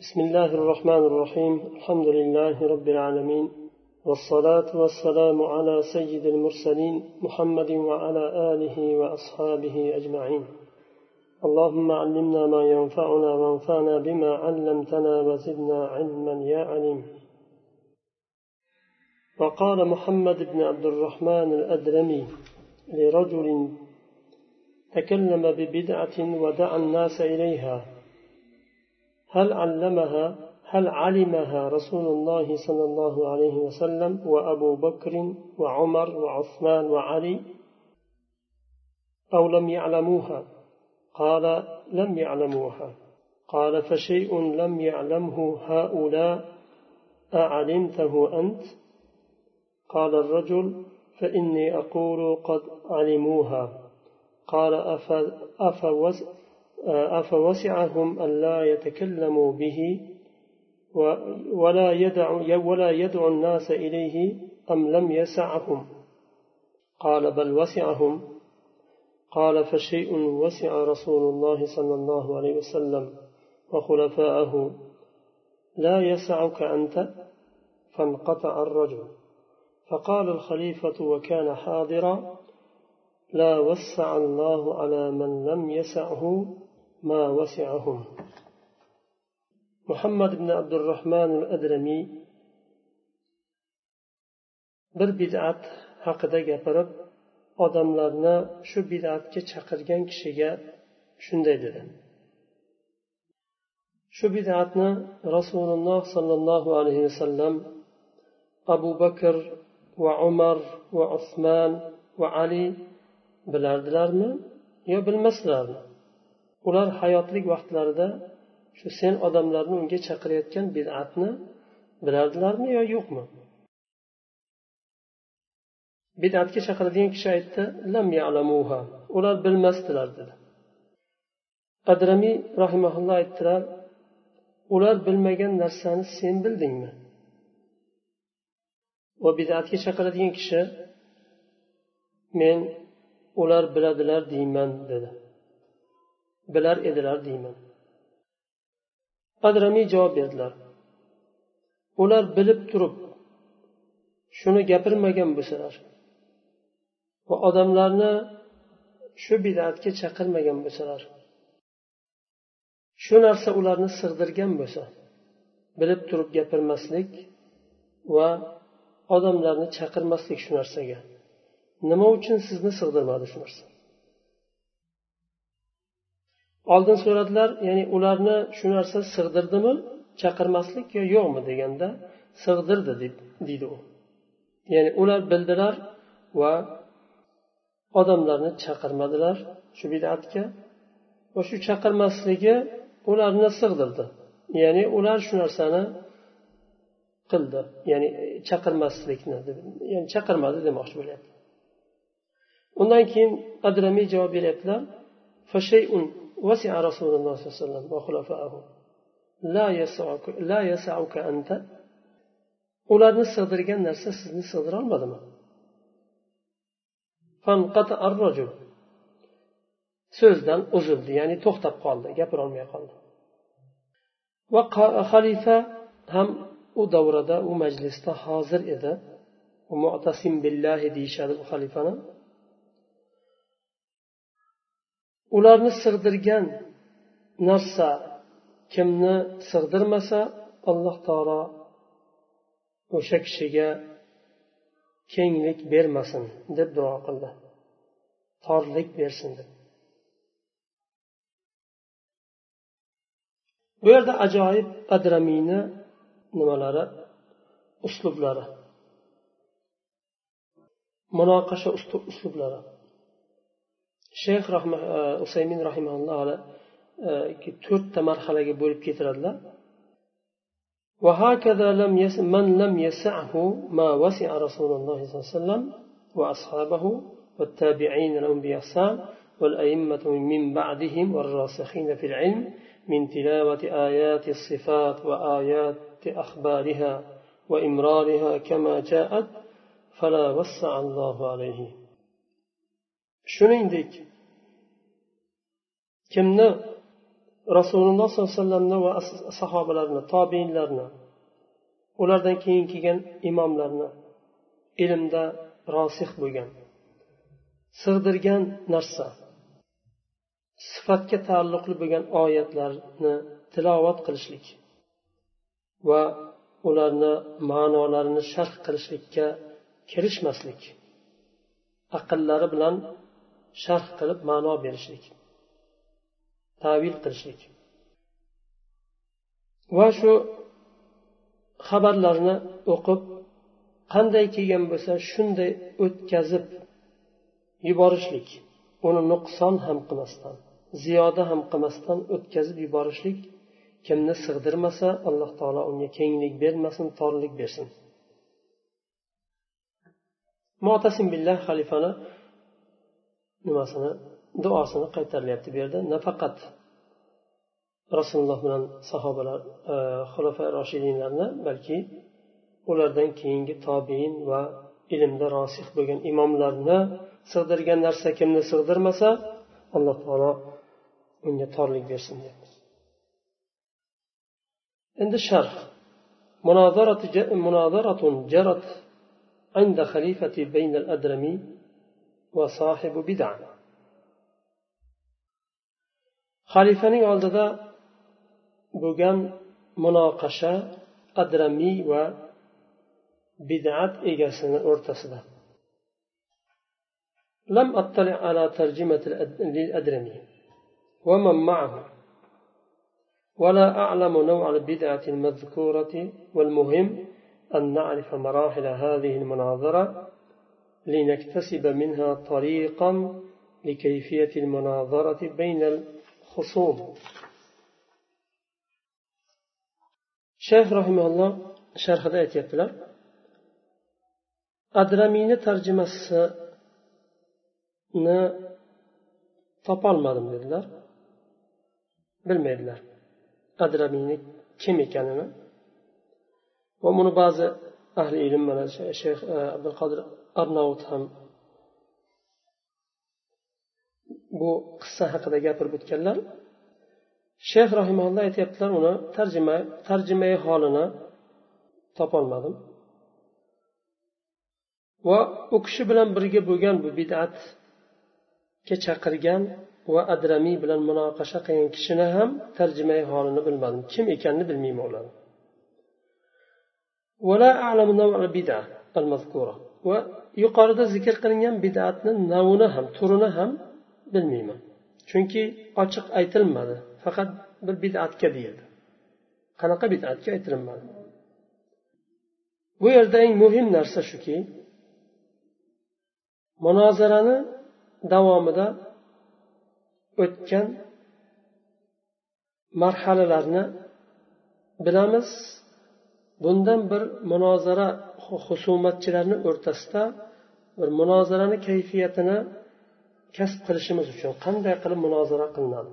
بسم الله الرحمن الرحيم. الحمد لله رب العالمين. والصلاة والسلام على سيد المرسلين محمد وعلى آله وأصحابه أجمعين. اللهم علمنا ما ينفعنا وانفعنا بما علمتنا وزدنا علما يا عليم. وقال محمد بن عبد الرحمن الأدرمي لرجل تكلم ببدعة ودعا الناس إليها هل علمها هل علمها رسول الله صلى الله عليه وسلم وأبو بكر وعمر وعثمان وعلي؟ أو لم يعلموها؟ قال لم يعلموها. قال فشيء لم يعلمه هؤلاء أعلمته أنت؟ قال الرجل فإني أقول قد علموها. قال أفوسعهم ألا يتكلموا به ولا يدع ولا يدعو الناس إليه أم لم يسعهم. قال بل وسعهم. قال فشيء وسع رسول الله صلى الله عليه وسلم وخلفاءه. لا يسعك أنت؟ فانقطع الرجل. فقال الخليفة وكان حاضرا لا وسع الله على من لم يسعه ما وسعهم محمد بن عبد الرحمن الأدرمي bir bid'at haqida gapirib odamlarni shu bid'atga chaqirgan kishiga shunday dedi shu bid'atni rasululloh sollallohu alayhi vasallam abu bakr va umar va usmon va ali bilardilarmi yo bilmasdilarmi ular hayotlik vaqtlarida shu sen odamlarni unga chaqirayotgan bid'atni bilardilarmi yo yo'qmi? Bid'atga chaqiradigan kishi aytdi lam ya'lamuha. Ular bilmasdilar dedi. Adramiy rahimaulloh aytdilar ular bilmagan narsani sen bildingmi? Va bid'atga chaqiradigan kishi men ular biladilar deyman dedi. Bilar edilar deyman. Adramiy javob berdilar. Ular bilib turib shuni gapirmagan bo'lsalar va odamlarni shu bidatga chaqirmagan bo'lsalar shu narsa ularni sig'dirgan bo'lsa bilib turib gapirmaslik va odamlarni chaqirmaslik shu narsaga. Nima uchun sizni sig'dirmadi shu narsa? Oldin so'radilar ya'ni ularni shu narsa sig'dirdimi chaqirmaslik yo yo'qmi deganda sig'dirdi deb deydi u. Ya'ni ular bildilar va odamlarni chaqirmadilar shu bidatga. Va shu chaqirmasligi ularni sig'dirdi. Ya'ni ular shu narsani qildi ya'ni chaqirmaslikni ya'ni chaqirmadi demoqchi bo'lyapti. Undan keyin adramiy javob beryaptilar وسع رسول الله صلى الله عليه وسلم وخلفائه لا يسعك لا يسعك أنت ularni sig'dirgan narsa sizni sig'dirolmadimi so'zdan uzildi ya'ni to'xtab qoldi gapirolmay qoldi va xalifa ham u davrada u majlisda hozir edi mu'tasim billahi deyishadi u xalifani Ularni sig'dirgan narsa kimni sig'dirmasa alloh taolo o'sha kishiga kenglik bermasin deb duo qildi. Torlik bersin deb. Bu yerda ajoyib badramiyni nimalari? Uslublari. Munoqasha uslublari shayx usaymin rahimalloh to'rtta marhalaga bo'lib keltiradilar وهكذا لم يس من لم يسعه ما وسع رسول الله صلى الله عليه وسلم وأصحابه والتابعين لهم بإحسان والأئمة من بعدهم والراسخين في العلم من تلاوة آيات الصفات وآيات أخبارها وإمرارها كما جاءت فلا وسع الله عليه shuningdek kimni rasululloh sollallohu alayhi vasallamni va sahobalarni tobeinlarni ulardan keyin kelgan imomlarni ilmda rosih bo'lgan sig'dirgan narsa sifatga taalluqli bo'lgan oyatlarni tilovat qilishlik va ularni ma'nolarini sharh qilishlikka kirishmaslik aqllari bilan sharh qilib ma'no berishlik. Tavil qilishlik. Va shu xabarlarni o'qib qanday kelgan bo'lsa shunday o'tkazib yuborishlik uni nuqson ham qilmasdan ziyoda ham qilmasdan o'tkazib yuborishlik kimni sig'dirmasa alloh taolo unga kenglik bermasin torlik bersin. Motasim billah xalifani nimasini duosini qaytarilyapti bu yerda nafaqat rasululloh bilan sahobalar e, xulofa roshidinlarni balki ulardan keyingi tobein va ilmda rosih bo'lgan imomlarni sig'dirgan narsa kimni sig'dirmasa alloh taolo unga torlik bersin deyapmiz endi sharh مناظرة جرت عند خليفة بين الأدرمي وصاحب بدعة xalifaning oldida bo'lgan munoqasha adramiy va bid'at egasini o'rtasida. لم أطلع على ترجمة للأدرمي ومن معه ولا أعلم نوع البدعة المذكورة والمهم أن نعرف مراحل هذه المناظرة لنكتسب منها طريقا لكيفية المناظرة بين husum. Şeyh rahimalloh sharhida aytyaptilar adramiyni tarjimasini topolmadim dedilar bilmaydilar adramiyni kim ekanini va buni ba'zi ahli ilm mana shayx e, abdulqodir arnavut ham bu qissa haqida gapirib o'tganlar shayx rahimalloh aytyaptilar uni tarjima tarjimai holini topolmadim. Va u kishi bilan birga bo'lgan bu bidatga chaqirgan va adramiy bilan munoqasha qilgan kishini ham tarjimai holini bilmadim. Kim ekanini bilmayman ularni va yuqorida zikr qilingan bidatni navini ham turini ham bilmayman. Chunki ochiq aytilmadi. Faqat bir bid'atga deyildi. Qanaqa bid'atga aytilinmadi bu yerda eng muhim narsa shuki munozarani davomida o'tgan marhalalarni bilamiz. Bundan bir munozara husumatchilarni o'rtasida bir munozarani kayfiyatini kasb qilishimiz uchun qanday qilib munozara qilinadi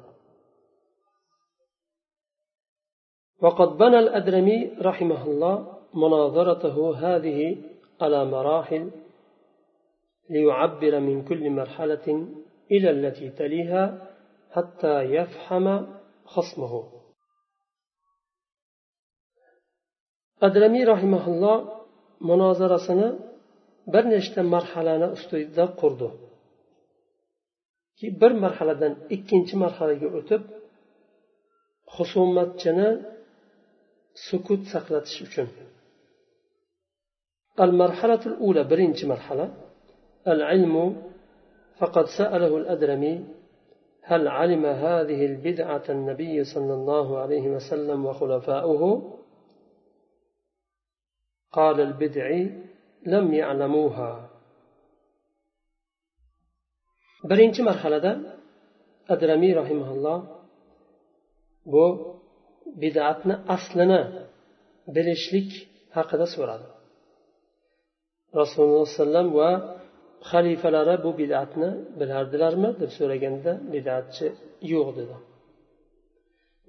وقد بنى الأدرمي رحمه الله مناظرته هذه على مراحل ليعبر من كل مرحلة إلى التي تليها حتى يفهم خصمه. أدرمي رحمه الله مناظرة سنة برنشت مرحلة أستيدا قرده bir marhaladan ikkinchi marhalaga o'tib husumatchini sukut saqlatish uchun. المرحلة الأولى برنج مرحلة العلم فقد سأله الأدرمي هل علم هذه البدعة النبي صلى الله عليه وسلم وخلفاؤه قال البدعي لم يعلموها birinchi marhalada adramiy rahimaulloh bu bidatni aslini bilishlik haqida so'radi rasululloh vasallam va xalifalari bu bidatni bilardilarmi deb so'raganda bidatchi yo'q dedi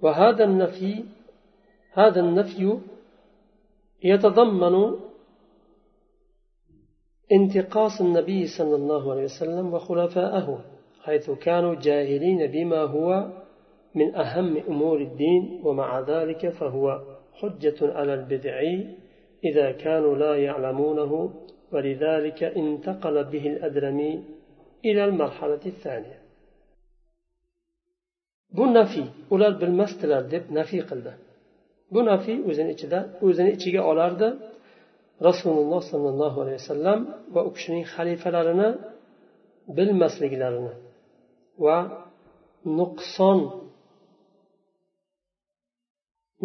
وهذا النفي هذا النفي يتضمن انتقاص النبي صلى الله عليه وسلم وخلفاءه حيث كانوا جاهلين بما هو من أهم أمور الدين ومع ذلك فهو حجة على البدعي إذا كانوا لا يعلمونه ولذلك انتقل به الأدرمي إلى المرحلة الثانية. bu nafiy ular bilmasdilar deb nafiy qildi bu nafiy o'zini ichida o'zini ichiga olardi rasululloh sollallohu alayhi vasallam va u kishining xalifalarini bilmasliklarini va nuqson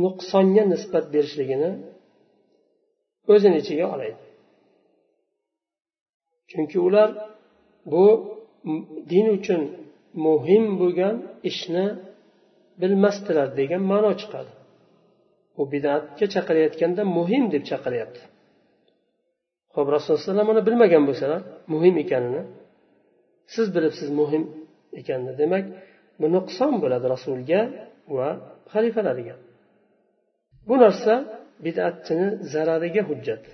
nuqsonga nisbat berishligini o'zini ichiga oladi. Chunki ular bu din uchun muhim bo'lgan ishni bilmasdilar degan ma'no chiqadi. U bidatga chaqirayotganda muhim deb chaqiryapti ho'p rasululloh alayhi vasallam uni bilmagan bo'lsalar muhim ekanini siz bilibsiz muhim ekanini demak bu nuqson bo'ladi rasulga va xalifalariga. Bu narsa bidatchini zarariga hujjat.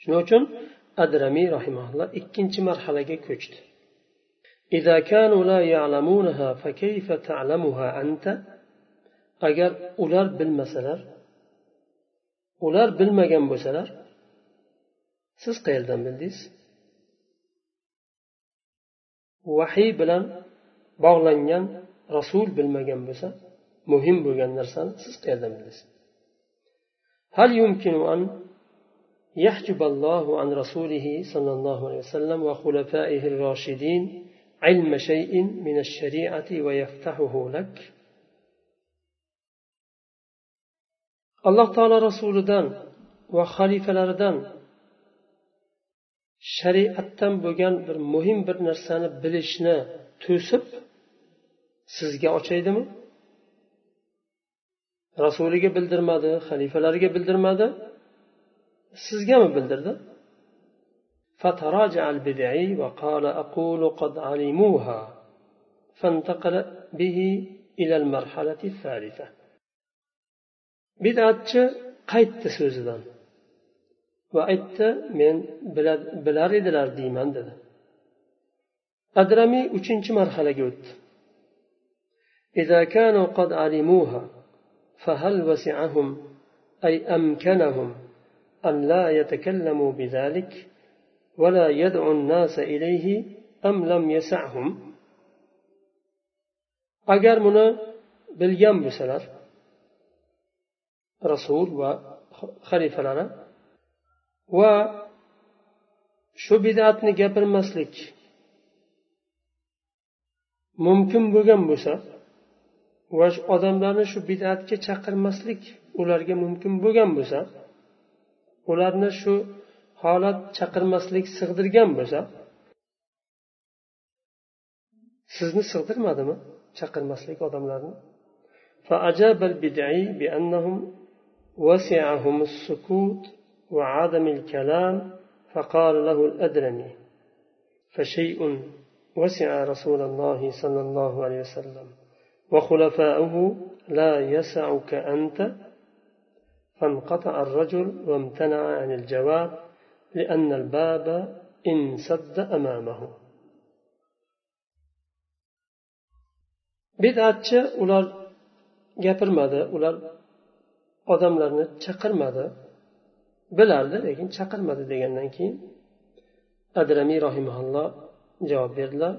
Shuning uchun adramiy rahimaulloh ikkinchi marhalaga ko'chdi. Agar ular bilmasalar ular bilmagan bo'lsalar siz qayerdan bildingiz vahiy bilan bog'langan rasul bilmagan bo'lsa muhim bo'lgan narsani siz qayerdan bildingiz هل يمكن أن يحجب الله عن رسوله صلى الله عليه وسلم وخلفائه الراشدين علم شيء من الشريعة ويفتحه لك alloh taolo rasulidan va xalifalaridan shariatdan bo'lgan bir muhim bir narsani bilishni to'sib sizga ochaydimi rasuliga bildirmadi xalifalariga bildirmadi sizgami bildirdi فتراجع البدعي وقال أقول قد علموها فانتقل به إلى المرحلة الثالثة bidatchi qaytdi so'zidan va aytdi men bilar edilar deyman dedi adramiy uchinchi marhalaga o'tdi إذا كانوا قد علموها فهل وسعهم أي أمكنهم أن لا يتكلموا بذلك ولا يدعو الناس إليه أم لم يسعهم agar buni bilgan bo'lsalar rasul va xalifalari va shu bidatni gapirmaslik mumkin bo'lgan bo'lsa va odamlarni shu bidatga chaqirmaslik ularga mumkin bo'lgan bo'lsa ularni shu holat chaqirmaslik sig'dirgan bo'lsa sizni sig'dirmadimi chaqirmaslik odamlarni? وسعهم السكوت وعدم الكلام فقال له الأدرمي فشيء وسع رسول الله صلى الله عليه وسلم وخلفاؤه لا يسعك أنت فانقطع الرجل وامتنع عن الجواب لأن الباب انسد أمامه. بدعتchi ular gapirmadi. Ular odamlarni chaqirmadi. Bilardi lekin chaqirmadi degandan keyin adramiy rohimaulloh javob berdilar.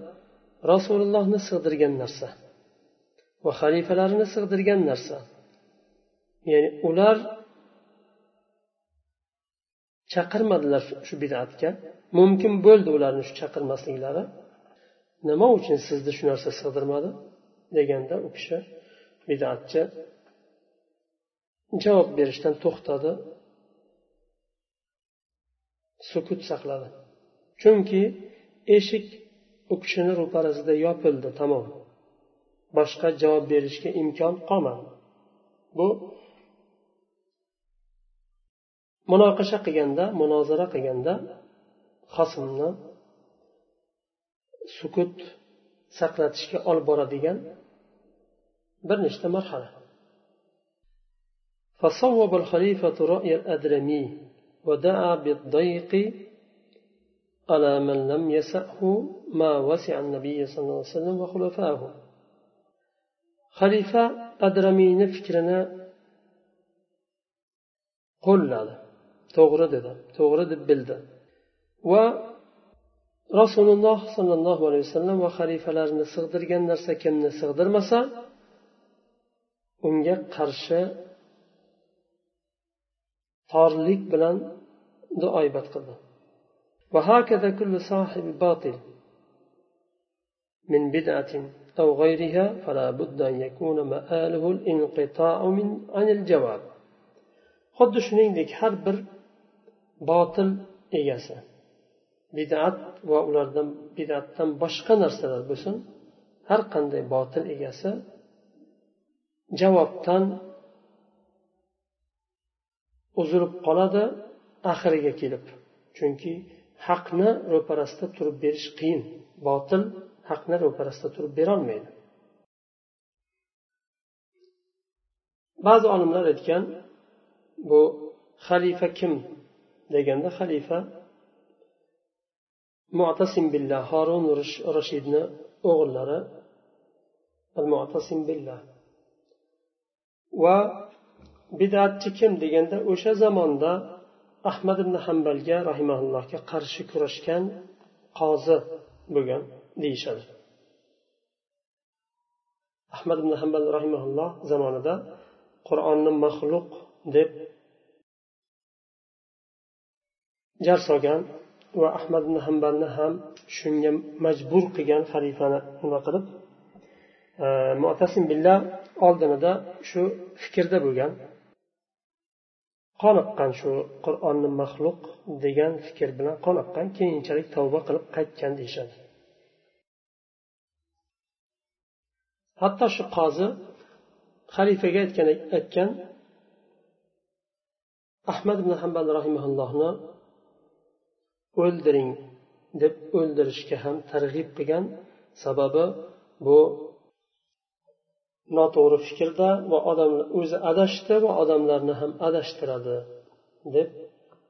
Rasulullohni sig'dirgan narsa va xalifalarini sig'dirgan narsa. Ya'ni ular chaqirmadilar shu bidatga. Mumkin bo'ldi ularni shu chaqirmasliklari. Nima uchun sizni shu narsa sig'dirmadi? deganda u kishi bidatchi javob berishdan to'xtadi. Sukut saqladi. Chunki eshik u kishini ro'parasida yopildi tamom. Boshqa javob berishga imkon qolmadi. Bu munoqasha qilganda munozara qilganda xosimni sukut saqlatishga olib boradigan bir nechta marhala. فصوب الخليفة رأي الأدرمي ودعا بالضيق على من لم يسأه ما وسع النبي صلى الله عليه وسلم وخلفائه. خليفة أدرمي نفكرنا قل على تغرد تغرد بلده و الله عليه وسلم وخليفة va xalifalarni sig'dirgan narsa kimni sig'dirmasa unga qarshi torlik bilan duoibat qildi وهكذا كل صاحب باطل من بدعة أو غيرها فلا بد أن يكون مآله الانقطاع من عن الجواب xuddi shuningdek har bir botil egasi bidat va ulardan bidatdan boshqa narsalar bo'lsin har qanday botil egasi javobdan uzilib qoladi oxiriga kelib. Chunki haqni ro'parasida turib berish qiyin. Botil haqni ro'parasida turib berolmaydi ba'zi olimlar aytgan bu xalifa kim deganda xalifa mu'tasim billah horun rashidni o'g'illari al mu'tasim billah. Va bidatchi kim deganda o'sha zamonda ahmad ibn hambalga rahimaullohga qarshi kurashgan qozi bo'lgan deyishadi. Ahmad ibn hambal rahimaulloh zamonida qur'onni maxluq deb jar solgan va ahmad ibn hambalni ham shunga majbur qilgan xalifani nima qilib e, mutasim billah oldinida shu fikrda bo'lgan. Qoniqqan shu qur'onni maxluq degan fikr bilan qoniqqan keyinchalik tavba qilib qaytgan deyishadi. Hatto shu qozi xalifaga aytgan aytgan ahmad ibn hambal rahimaullohni o'ldiring deb o'ldirishga ham targ'ib qilgan sababi bu noto'g'ri fikrda va odamlar o'zi adashdi va odamlarni ham adashtiradi deb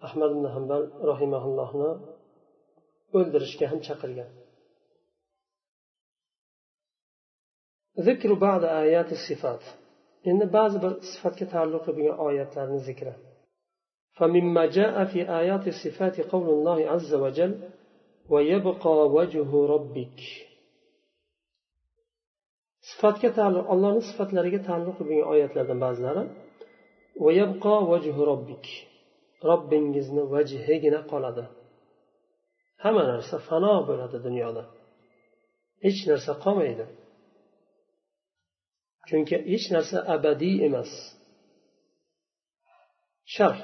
ahmad ibn hambal rahimaullohni o'ldirishga ham chaqirgan ذكر بعض آيات الصفات endi ba'zi bir sifatga taalluqli bo'lgan oyatlarni zikri فمما جاء في آيات الصفات قول الله عز وجل ويبقى وجه ربك sifatga taalluq allohni sifatlariga taalluqli bo'lgan oyatlardan ba'zilari ويبقى وجه ربك robbingizni vajhigina qoladi hamma narsa fano bo'ladi dunyoda hech narsa qolmaydi chunki hech narsa abadiy emas sharh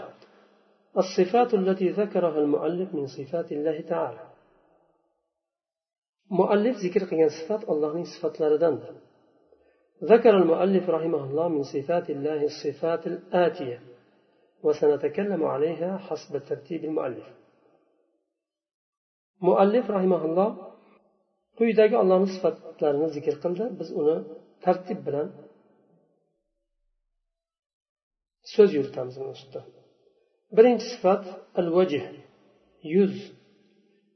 الصفات التي ذكرها المؤلف من صفات الله تعالى مؤلف ذكر قيان صفات الله من صفات لردن ذكر المؤلف رحمه الله من صفات الله الصفات الآتية وسنتكلم عليها حسب ترتيب المؤلف. مؤلف رحمه الله sifatlarini zikr qildi. Biz uni tartib bilan so'z yuritamiz mana shu yerda. Birinchi sifat al vajh yuz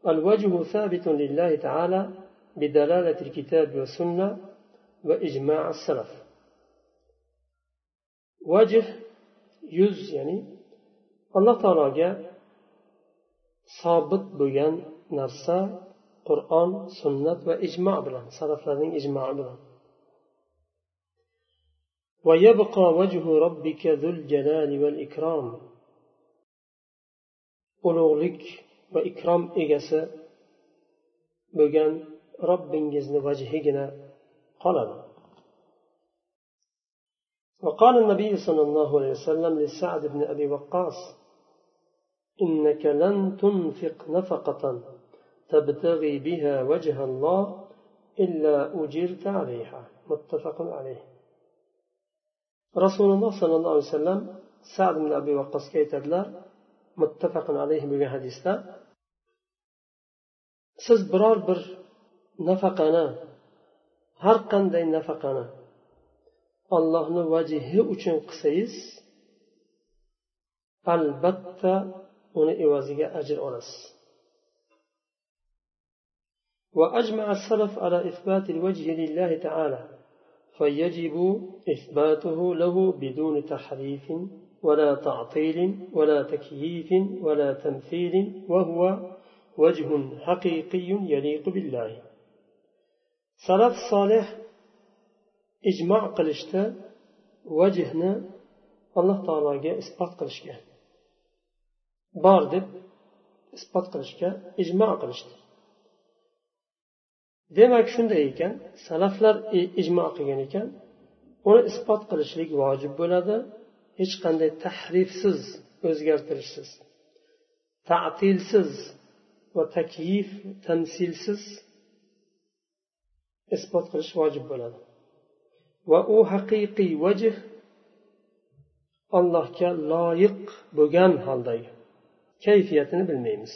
الوجه ثابت لله تعالى بدلالة الكتاب والسنة وإجماع السلف وجه يز يعني الله تعالى sobit bo'lgan narsa qur'on sunnat va ijmo bilan salaflarning ijmoi bilan ويبقى وجه ربك ذو الجلال والإكرام ulug'lik va ikrom egasi bo'lgan robbingizni vajhigina qoladi وقال النبي صلى الله عليه وسلم لسعد بن أبي وقاص إنك لن تنفق نفقة تبتغي بها وجه الله إلا أجرت عليها. متفق عليه. رسول الله صلى الله عليه وسلم سعد بن أبي وقاص كيتدلر muttafaqun alayhi bo'lgan hadisda siz biror bir nafaqani har qanday nafaqani ollohni vajihi uchun qilsangiz albatta uni evaziga ajr olasiz. وأجمع السلف على إثبات الوجه لله تعالى فيجب إثباته له بدون تحريف ولا تعطيل ولا تكييف ولا تمثيل وهو وجه حقيقي يليق بالله salaf solih ijmo qilishdi vajihni alloh taologa isbot qilishga bor deb isbot qilishga ijmo qilishdi. Demak shunday ekan salaflar ijmo qilgan ekan uni isbot qilishlik vojib bo'ladi hech qanday tahrifsiz o'zgartirishsiz tatilsiz va takyif tamsilsiz isbot qilish vojib bo'ladi va u haqiqiy vajh allohga loyiq bo'lgan holdagi kayfiyatini bilmaymiz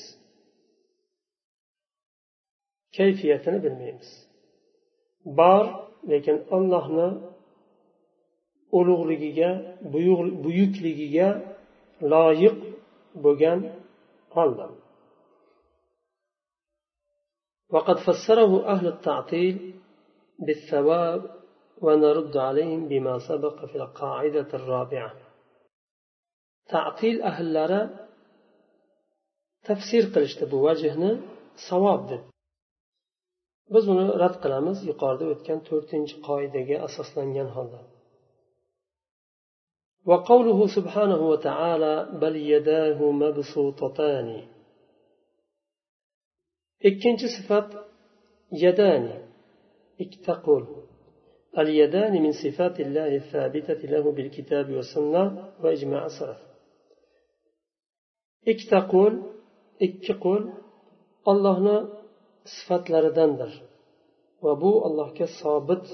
kayfiyatini bilmaymiz bor lekin allohni ulug'ligiga buyukligiga loyiq bo'lgan holda وقد فسره أهل التعطيل بالثواب ونرد عليهم بما سبق في القاعدة الرابعة تعطيل أهل لرا تفسير قلشت بوجهنا صواب دب biz uni rad qilamiz yuqorida o'tgan to'rtinchi qoidaga asoslangan holda وقوله سبحانه وتعالى بل يداه مبسوطتان ikkinchi sifat yadani ikkita qo'l اليدان من صفات الله الثابتة له بالكتاب والسنة وإجماع السلف ikkita qo'l ikki qo'l ollohni sifatlaridandir va bu allohga sobit